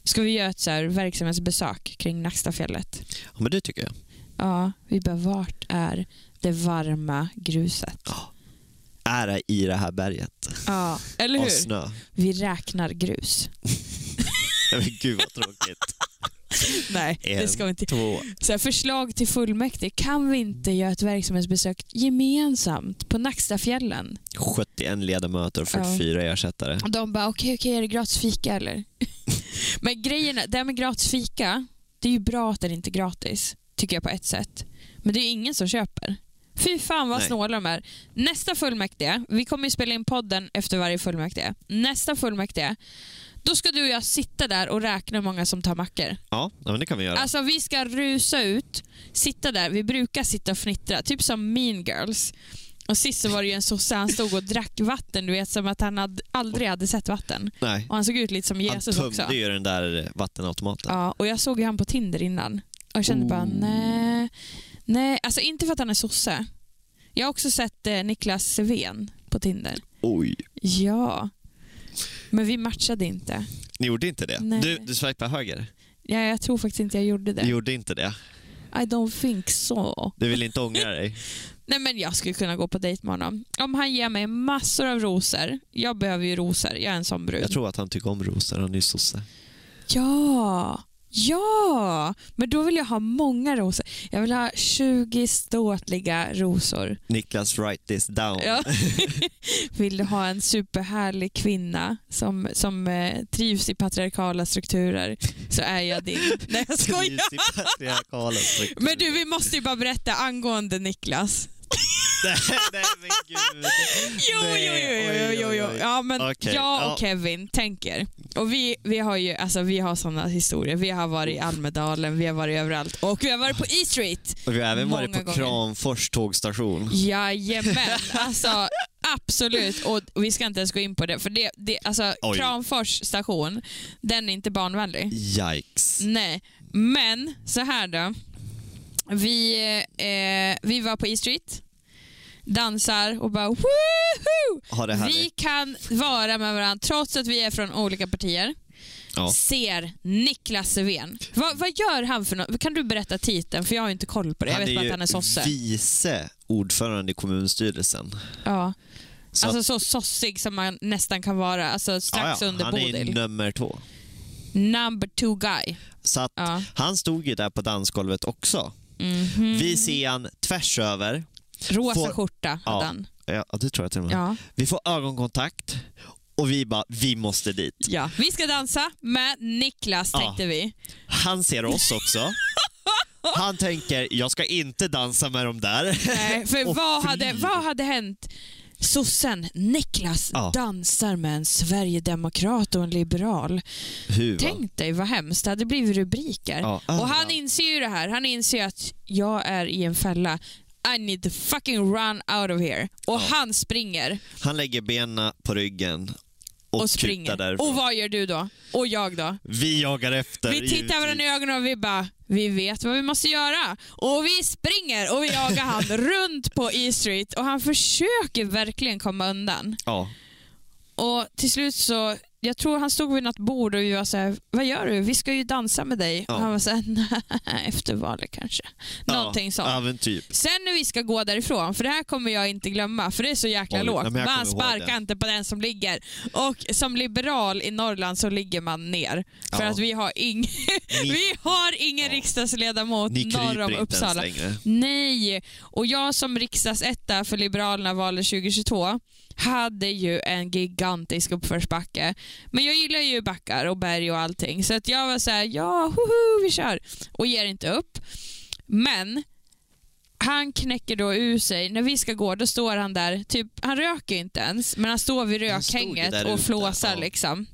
Ska vi göra ett så här verksamhetsbesök kring Nackstafjället? Ja, men det tycker jag. Ja, vi bara vart är det varma gruset? Är det i det här berget Ja, eller hur? Vi räknar grus. Men gud vad tråkigt. Nej, det ska vi inte. två. Så här, förslag till fullmäktige. Kan vi inte göra ett verksamhetsbesök gemensamt på Nackstafjällen? 71 ledamöter och 44 ersättare. Och de bara, okej, okej, är det gratis fika eller? Men grejen är, det här med gratis fika, det är ju bra att det inte är gratis, tycker jag på ett sätt. Men det är ingen som köper. Fy fan vad Nej. snåla de är. Nästa fullmäktige, vi kommer ju spela in podden efter varje fullmäktige. Nästa fullmäktige, Då ska du och jag sitta där och räkna hur många som tar mackor. Ja, men det kan vi göra. Alltså vi ska rusa ut, sitta där, vi brukar sitta och fnittra, typ som mean girls. Och sist så var det ju en sosse, han stod och drack vatten, du vet som att han hade, aldrig hade sett vatten. Nej. Och han såg ut lite som Han Jesus tömde också. ju den där vattenautomaten. Ja, och jag såg ju han på Tinder innan. Och jag kände bara, Oh. nej. Nej, alltså inte för att han är sosse. Jag har också sett eh, Niklas Seven på Tinder. Oj. Ja. Men vi matchade inte. Ni gjorde inte det? Nej. Du, du swipade höger? Ja, jag tror faktiskt inte jag gjorde det. Du gjorde inte det? I don't think so. Du vill inte ångra dig? Nej men jag skulle kunna gå på dejt med honom. Om han ger mig massor av rosor. Jag behöver ju rosor, jag är en sån brud. Jag tror att han tycker om rosor, han är ju sosse. Ja, ja. Men då vill jag ha många rosor. Jag vill ha 20 ståtliga rosor. Niklas, write this down. Ja. Vill du ha en superhärlig kvinna som, som eh, trivs i patriarkala strukturer så är jag din. Nej jag skojar. Men du vi måste ju bara berätta angående Niklas. Nej, men gud. Jo, Nej, jo, jo, jo, oj, jo, jo. Ja, men Okej, jag ja. och Kevin tänker. Och vi, vi har ju alltså, vi har såna historier. Vi har varit i Almedalen, vi har varit överallt och vi har varit på E Street. Och vi har även varit på gånger. Kramfors tågstation. Jajamän, alltså absolut. Och, och vi ska inte ens gå in på det, för det, det, alltså, Oj. Kramfors station, den är inte barnvänlig. Yikes. Nej, men så här då. Vi, eh, vi var på E Street, dansar och bara woohoo! Vi kan vara med varandra trots att vi är från olika partier. Ja. Ser Niklas Sevén. Vad, vad gör han för något? Kan du berätta titeln? För jag har inte koll på det. Jag Han vet är bara att han är sosse. vice ordförande i kommunstyrelsen. Ja. Så Alltså att- så sossig som man nästan kan vara. Alltså strax ja, ja, under Han är Bodil. nummer två. Number two guy. Så att han stod ju där på dansgolvet också. Mhm. Vi ser han tvärs över. Rosa får- skjorta hade Ja. han. Ja, det tror jag till och med. Ja. Vi får ögonkontakt och vi bara, vi måste dit. ja. Vi ska dansa med Niklas Ja. tänkte vi. Han ser oss också. Han tänker, jag ska inte dansa med dem där. Nej, för vad, hade, vad hade hänt? Sossen Niklas Ja. dansar med en sverigedemokrat och en liberal. Hur? Tänk dig vad hemskt, det hade blivit rubriker. Ja, och han inser ju det här, han inser att jag är i en fälla. I need to fucking run out of here. Och Ja. han springer Han lägger benen på ryggen och, och springer. därifrån. Och vad gör du då? Och jag då? Vi jagar efter. Vi tittar varandra i ögonen och vi bara, vi vet vad vi måste göra. Och vi springer och vi jagar han runt på E Street och han försöker verkligen komma undan. Ja. Och till slut så, jag tror han stod vid något bord och vi var så här, vad gör du? Vi ska ju dansa med dig. Ja. Och han var så här, nej, efter valet kanske. Någonting ja. sånt. Ja, typ. Sen när vi ska gå därifrån, för det här kommer jag inte glömma, för det är så jäkla Oj, lågt. nej, Man sparkar inte på den som ligger. Och som liberal i Norrland så ligger man ner. För att vi har, ing Ni- vi har ingen Ja. riksdagsledamot Ni norr om inte Uppsala. ens längre. Nej, och jag som riksdagsetta för Liberalerna valet 2022 hade ju en gigantisk uppförsbacke. Men jag gillar ju backar och berg och allting. Så att jag var så här, ja, hoho, vi kör. Och ger inte upp. Men han knäcker då ur sig, när vi ska gå, då står han där, typ, han röker inte ens, men han står vid rökhänget och flåsar ja. liksom.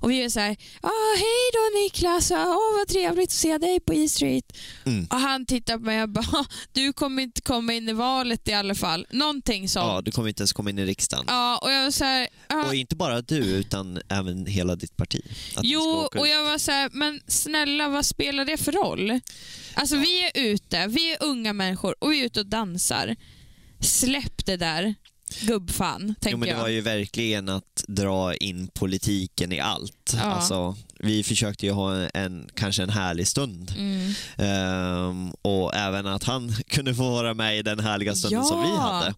Och vi är så här, ah, hej då Niklas, åh vad trevligt att se dig på E Street. Mm. Och han tittar på mig och bara, "Ah, du kommer inte komma in i valet i alla fall. Någonting sånt. Ja, du kommer inte ens komma in i riksdagen. Ja, och jag var så här, ah, Och inte bara du, utan även hela ditt parti. Att Jo, och jag var så här, men snälla vad spelar det för roll? Alltså vi är ute, vi är unga människor och vi är ute och dansar. Släpp det där gubbfan, tänker Jo, men det jag. var ju verkligen att dra in politiken i allt. Ja. Alltså, vi försökte ju ha en, en, kanske en härlig stund. Mm. Ehm, och även att han kunde få vara med i den härliga stunden Ja. som vi hade.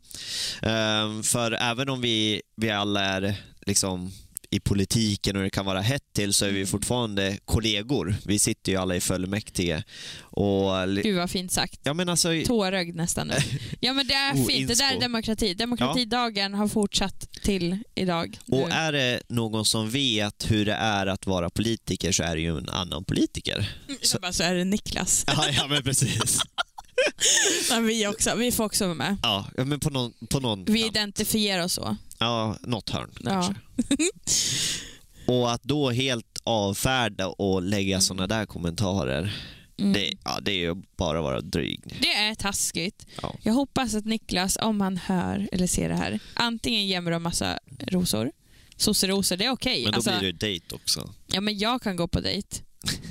Ehm, för även om vi, vi alla är liksom i politiken och det kan vara hett till så är Mm. vi fortfarande kollegor. Vi sitter ju alla i fullmäktige. Och, Gud vad fint sagt. ja, men alltså, Tårögd nästan nu. Ja men det är Oh, fint, det där är inspo. demokrati. Demokratidagen har fortsatt till idag. och Nu. är det någon som vet hur det är att vara politiker så är det ju en annan politiker. Så, bara, så är det Niklas. Ja, ja men precis. Men vi, också, vi får också vara med. Ja, ja, men på någon, på någon Vi kant. identifierar oss så. Ja, något hörn Ja. kanske. Och att då helt avfärda och Mm. lägga såna där kommentarer, det, ja, det är ju bara att vara dryg. Det är taskigt. Ja. Jag hoppas att Niklas, om han hör eller ser det här, antingen ger mig en massa rosor, sosserosor, det är okej. Men då Alltså, blir det dejt också. Ja, men jag kan gå på dejt.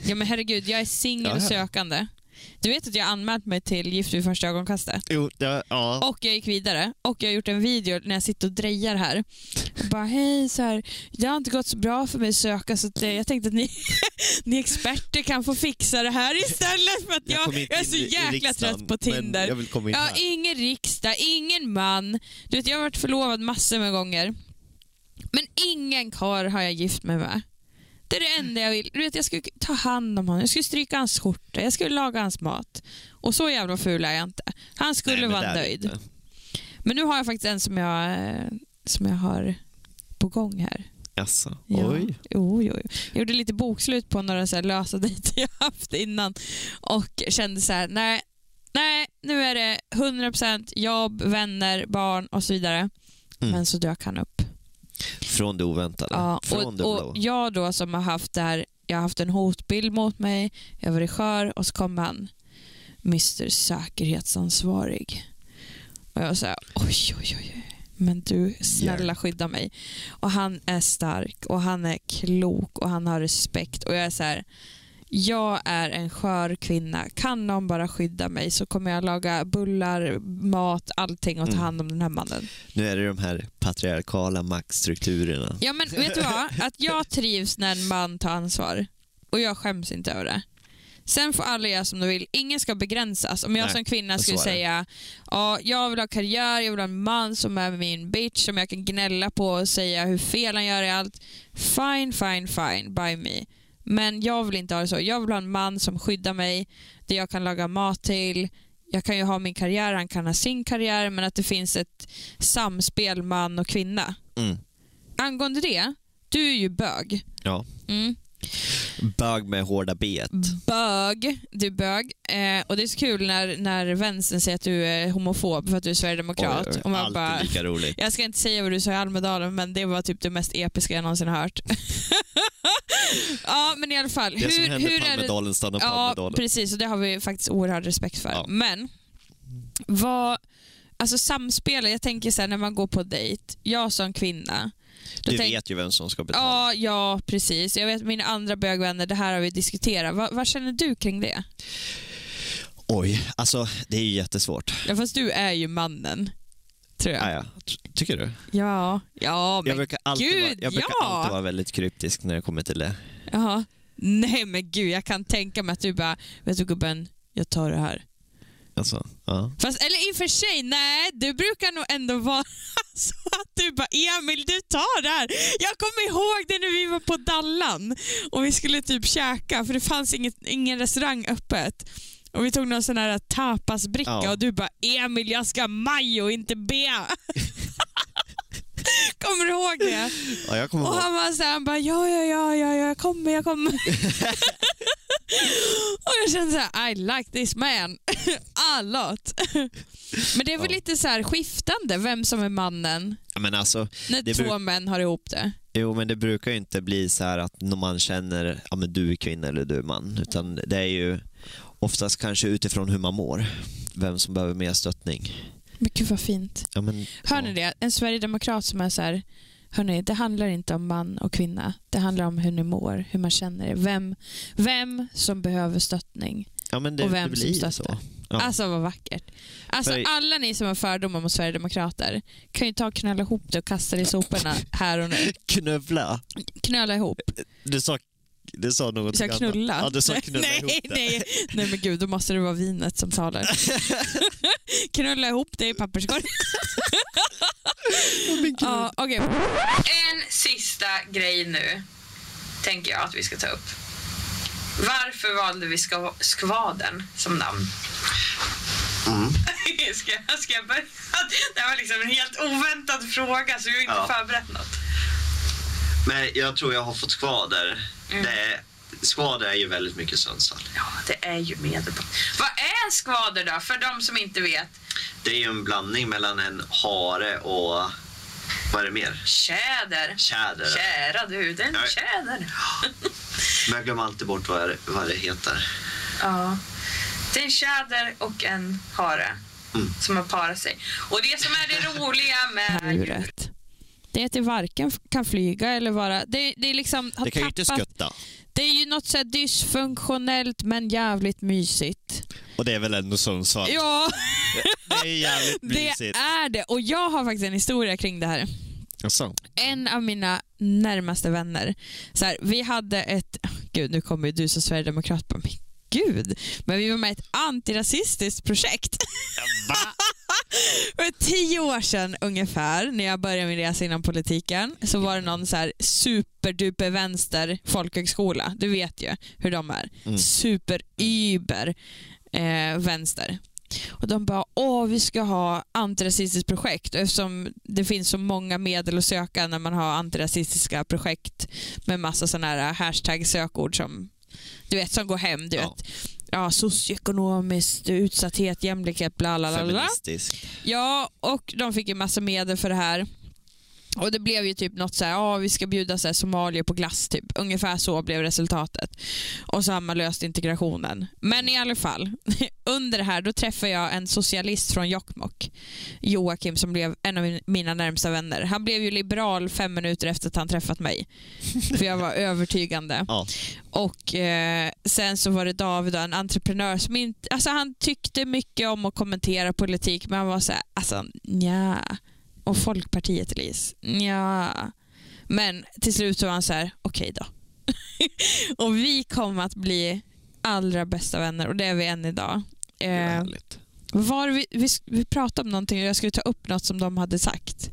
Ja, men herregud, jag är singel och Ja, ja. sökande. Du vet att jag anmält mig till Gift vid första ögonkastet? Jo, det, ja. Och jag gick vidare och jag har gjort en video när jag sitter och drejar här. Och bara hej, så här, det har inte gått så bra för mig att söka så att, eh, jag tänkte att ni, ni experter kan få fixa det här istället för att jag, jag, inte är så jäkla trött på Tinder. Jag vill komma in Jag här. ingen riksdag, ingen man. Du vet, jag har varit förlovad massor med gånger. Men ingen karl har jag gift mig med. Det är det enda jag vill. Du vet, jag skulle ta hand om honom, jag skulle stryka hans skjorta, jag skulle laga hans mat. Och så jävla ful är jag inte. Han skulle Nej, vara nöjd. inte. Men nu har jag faktiskt en som jag, eh, som jag har på gång här. Jaså, Ja. oj. Jo, jo, jo. Jag gjorde lite bokslut på några så här lösa dejter jag haft innan och kände så här, nej, nej, nu är det 100% jobb, vänner, barn och så vidare. Mm. Men så dök han upp. Från det oväntade. Ja, Från det och, blå. och jag då som har haft det här, jag har haft en hotbild mot mig, jag varit skör och så kom han, Mr Säkerhetsansvarig. Och jag var oj, oj, oj, oj. men du, snälla skydda mig. Och han är stark och han är klok och han har respekt och jag är så här, jag är en skör kvinna. Kan någon bara skydda mig så kommer jag laga bullar, mat, allting och ta Mm. hand om den här mannen. Nu är det de här patriarkala maktstrukturerna. Ja men vet du vad? Att jag trivs när en man tar ansvar och jag skäms inte över det. Sen får alla göra som de vill. Ingen ska begränsas. Om jag Nej, som kvinna skulle säga ja, jag vill ha karriär, jag vill ha en man som är min bitch som jag kan gnälla på och säga hur fel han gör i allt. Fine, fine, fine by me. Men jag vill inte ha det så. Jag vill ha en man som skyddar mig, där jag kan laga mat till. Jag kan ju ha min karriär, han kan ha sin karriär, men att det finns ett samspel man och kvinna Mm. angående det, du är ju bög. Ja. Mm. Bög med hårda bet. Bög, du är bög. Eh, och det är så kul när, när vänstern säger att du är homofob för att du är sverigedemokrat. Oj, och man Alltid bara, lika roligt. jag ska inte säga vad du sa i Almedalen, men det var typ det mest episka jag någonsin har hört. ja, men i alla fall. Det som hur, hände hur på? Almedalen stannar på Ja, Almedalen. precis. Och det har vi faktiskt oerhörd respekt för. Ja. Men vad, alltså samspelet, jag tänker så här när man går på dejt, jag som kvinna, då Du tänk- vet ju vem som ska betala. Ja, ja, precis. Jag vet mina andra bögvänner, det här har vi diskuterat. Va, vad känner du kring det? Oj, alltså det är ju jättesvårt. Ja, fast du är ju mannen, tror jag. Ah, ja. Ty- Tycker du? Ja, ja men Jag brukar, alltid, vara, gud, jag brukar ja. alltid vara väldigt kryptisk när det kommer till det. Jaha. Nej men gud, jag kan tänka mig att du bara, vet du gubben, jag tar det här. Alltså, ja. Fast, eller i och för sig, nej, du brukar nog ändå vara så att du bara Emil, du tar det här. Jag kommer ihåg det när vi var på Dallan och vi skulle typ käka för det fanns inget, ingen restaurang öppet. Och Vi tog någon sån här tapasbricka Ja. och du bara Emil, jag ska majo, inte bea. Kommer du ihåg det? ja jag kommer Och ihåg. han var så här, han bara ja, ja, ja, ja, jag kommer, jag kommer. och jag kände så här, I like this man a lot. Men det är väl Ja. lite så här skiftande vem som är mannen Ja, Men alltså, när två män har ihop det. jo men det brukar ju inte bli så här att när man känner ja, men du är kvinna eller du är man. Utan det är ju oftast kanske utifrån hur man mår. Vem som behöver mer stöttning. Men gud vad fint. Ja, men, Hör ni det? En sverigedemokrat som är så här, hörni, det handlar inte om man och kvinna. Det handlar om hur ni mår, hur man känner det. Vem, vem som behöver stöttning. Ja, det, och vem som stöttar. så. Ja. Alltså vad vackert. Alltså För- alla ni som har fördomar mot Sverigedemokrater kan ju ta och knöla ihop det och kasta det i soporna här och nu. Knövla. Knöla ihop. Du sa, du sa något jag knulla? Ja, du sa knulla nej, ihop det. nej, nej men gud, då måste det vara vinet som talar. knulla ihop det i papperskorgen. ja, okej. En sista grej nu tänker jag att vi ska ta upp. Varför valde vi ska, skvaden som namn? ska, jag- ska jag börja? Det här var liksom en helt oväntad fråga så vi har inte Ja. förberett något. Men jag tror jag har fått skvader. Mm. Det, skvader är ju väldigt mycket Sundsvall. Ja, det är ju medelpad. Vad är en skvader då, för de som inte vet? Det är ju en blandning mellan en hare och Vad är det mer? Tjäder. Tjäder. Kära du, det är en Ja. tjäder. Men jag glömmer alltid bort vad det, vad det heter. Ja. Det är en tjäder och en hare Mm. som har parat sig. Och det som är det roliga med djuret, det är att det varken kan flyga eller vara... Det, det är liksom... har Det kan ju inte skutta. Det är ju något så dysfunktionellt men jävligt mysigt. Och det är väl ändå Sundsvall? Ja, Det är jävligt det mysigt. är det. Och jag har faktiskt en historia kring det här. Jaså? En av mina närmaste vänner, så här, vi hade ett, gud nu kommer ju du som sverigedemokrat på mig. Gud, men vi var med i ett antirasistiskt projekt. För tio år sedan ungefär, när jag började min resa inom politiken, så var det någon så här superduper vänster folkhögskola. Du vet ju hur de är. Mm. Super-yber eh, vänster. Och de bara, åh vi ska ha antirasistiskt projekt. Och eftersom det finns så många medel att söka när man har antirasistiska projekt med massa sådana här hashtag-sökord som du vet, som går hem. Du Ja. vet. Ja, socioekonomiskt, utsatthet, jämlikhet, bla bla bla. bla. Feministiskt. Ja, och de fick ju massa medel för det här. Och det blev ju typ något så här, ja vi ska bjuda så här somalier på glass typ. Ungefär så blev resultatet. Och så har man löst integrationen. Men i alla fall, under det här då träffade jag en socialist från Jokkmokk. Joakim som blev en av mina närmsta vänner. Han blev ju liberal fem minuter efter att han träffat mig. För jag var övertygande. Ja. Och eh, sen så var det David, en entreprenör som inte, alltså han tyckte mycket om att kommentera politik men han var så här, alltså nja. Och Folkpartiet Elise, nja. Men till slut så var han så här, okej då. och vi kom att bli allra bästa vänner och det är vi än idag. Eh, var vi, vi, vi pratade om någonting och jag skulle ta upp något som de hade sagt.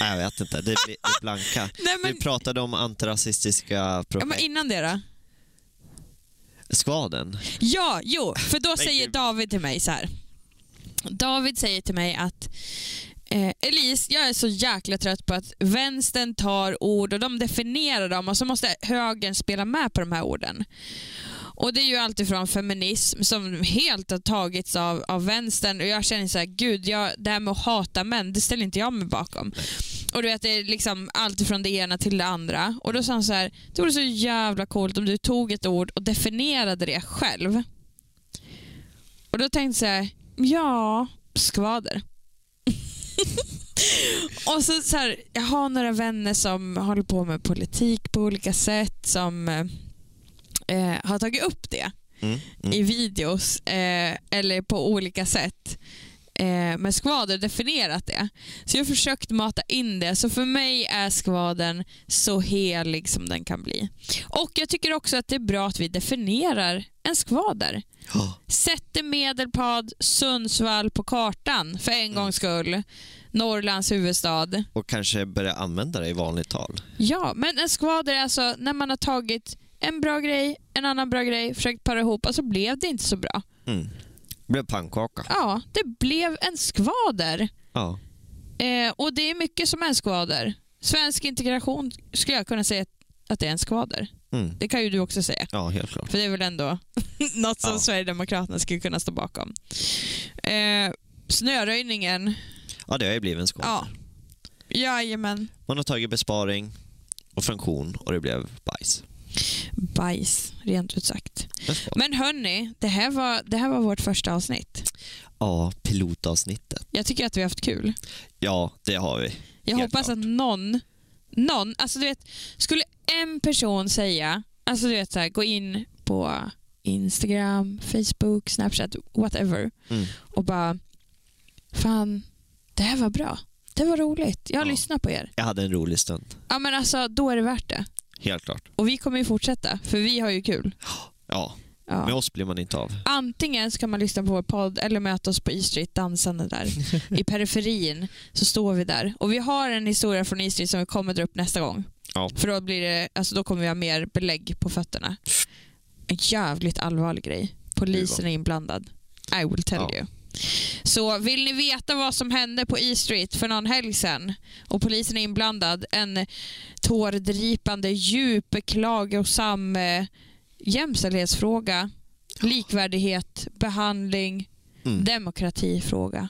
Nej, jag vet inte. Det är blanka. Nej, men, Vi pratade om antirasistiska ja, men projekt. innan det då? Skvaden. Ja, jo, för då säger. David till mig så här. David säger till mig att eh, Elise, jag är så jäkla trött på att vänstern tar ord och de definierar dem och så måste högern spela med på de här orden. Och Det är ju alltifrån feminism som helt har tagits av, av vänstern och jag känner så här, gud, jag, det här med att hata män, det ställer inte jag mig bakom. Och du vet, det är liksom allt från det ena till det andra. Och då sa han så här, det vore så jävla coolt om du tog ett ord och definierade det själv. Och då tänkte jag, ja, skvader. och så, så här, jag har några vänner som håller på med politik på olika sätt som eh, eh, har tagit upp det Mm. Mm. i videos eh, eller på olika sätt eh, med skvader definierat det. Så jag har försökt mata in det. Så för mig är skvadern så helig som den kan bli. Och jag tycker också att det är bra att vi definierar en skvader. Ja. Sätter Medelpad, Sundsvall på kartan för en gångs skull. Norrlands huvudstad. Och kanske börja använda det i vanligt tal. Ja, men en skvader är alltså när man har tagit en bra grej, en annan bra grej, försökt para ihop och så blev det inte så bra. Mm. Blev pannkaka. Ja, det blev en skvader. Ja. Eh, och det är mycket som är en skvader. Svensk integration skulle jag kunna säga att det är en skvader. Mm. Det kan ju du också säga. ja, helt klart. För det är väl ändå något som Ja. Sverigedemokraterna skulle kunna stå bakom. Eh, snöröjningen, Ja, det har ju blivit en skål. ja. Jajamän. Man har tagit besparing och funktion och det blev bajs. Bajs, rent ut sagt. Men hörni, det här, var, det här var vårt första avsnitt. Ja, pilotavsnittet. Jag tycker att vi har haft kul. Ja, det har vi. Jag Helt hoppas klart. att någon, någon, alltså du vet, skulle en person säga, alltså du vet så här, gå in på Instagram, Facebook, Snapchat, whatever Mm. och bara, fan, det här var bra. Det var roligt. Jag Ja. lyssnar på er. Jag hade en rolig stund. Ja men alltså, då är det värt det. Helt klart. Och vi kommer ju fortsätta, för vi har ju kul. Ja, Ja. med oss blir man inte av. Antingen ska man lyssna på vår podd eller möta oss på E-Street dansande där. I periferin så står vi där. Och vi har en historia från E-Street som vi kommer dra upp nästa gång. Ja. För då, blir det, alltså då kommer vi ha mer belägg på fötterna. En jävligt allvarlig grej. Polisen är inblandad. I will tell Ja. you. Så vill ni veta vad som hände på E-Street för någon helg sedan och polisen är inblandad, en tårdripande, djup, klagosam eh, jämställdhetsfråga, likvärdighet, behandling, Mm. demokratifråga.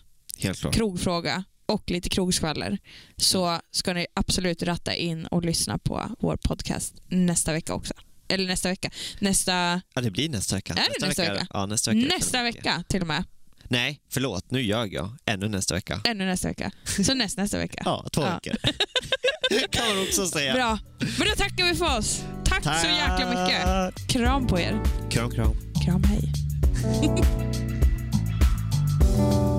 Krogfråga och lite krogskvaller så ska ni absolut ratta in och lyssna på vår podcast nästa vecka också. Eller nästa vecka. Nästa, Ja, det blir nästa vecka. Är det nästa vecka? Ja, nästa vecka. nästa vecka till och med. Nej, förlåt, nu ljög jag. Ännu nästa vecka. Ännu nästa vecka. Så näst nästa vecka. ja, två veckor. kan man också säga. Bra. Men då tackar vi för oss. Tack, Tack så jäkla mycket. Kram på er. Kram, kram. Kram, hej.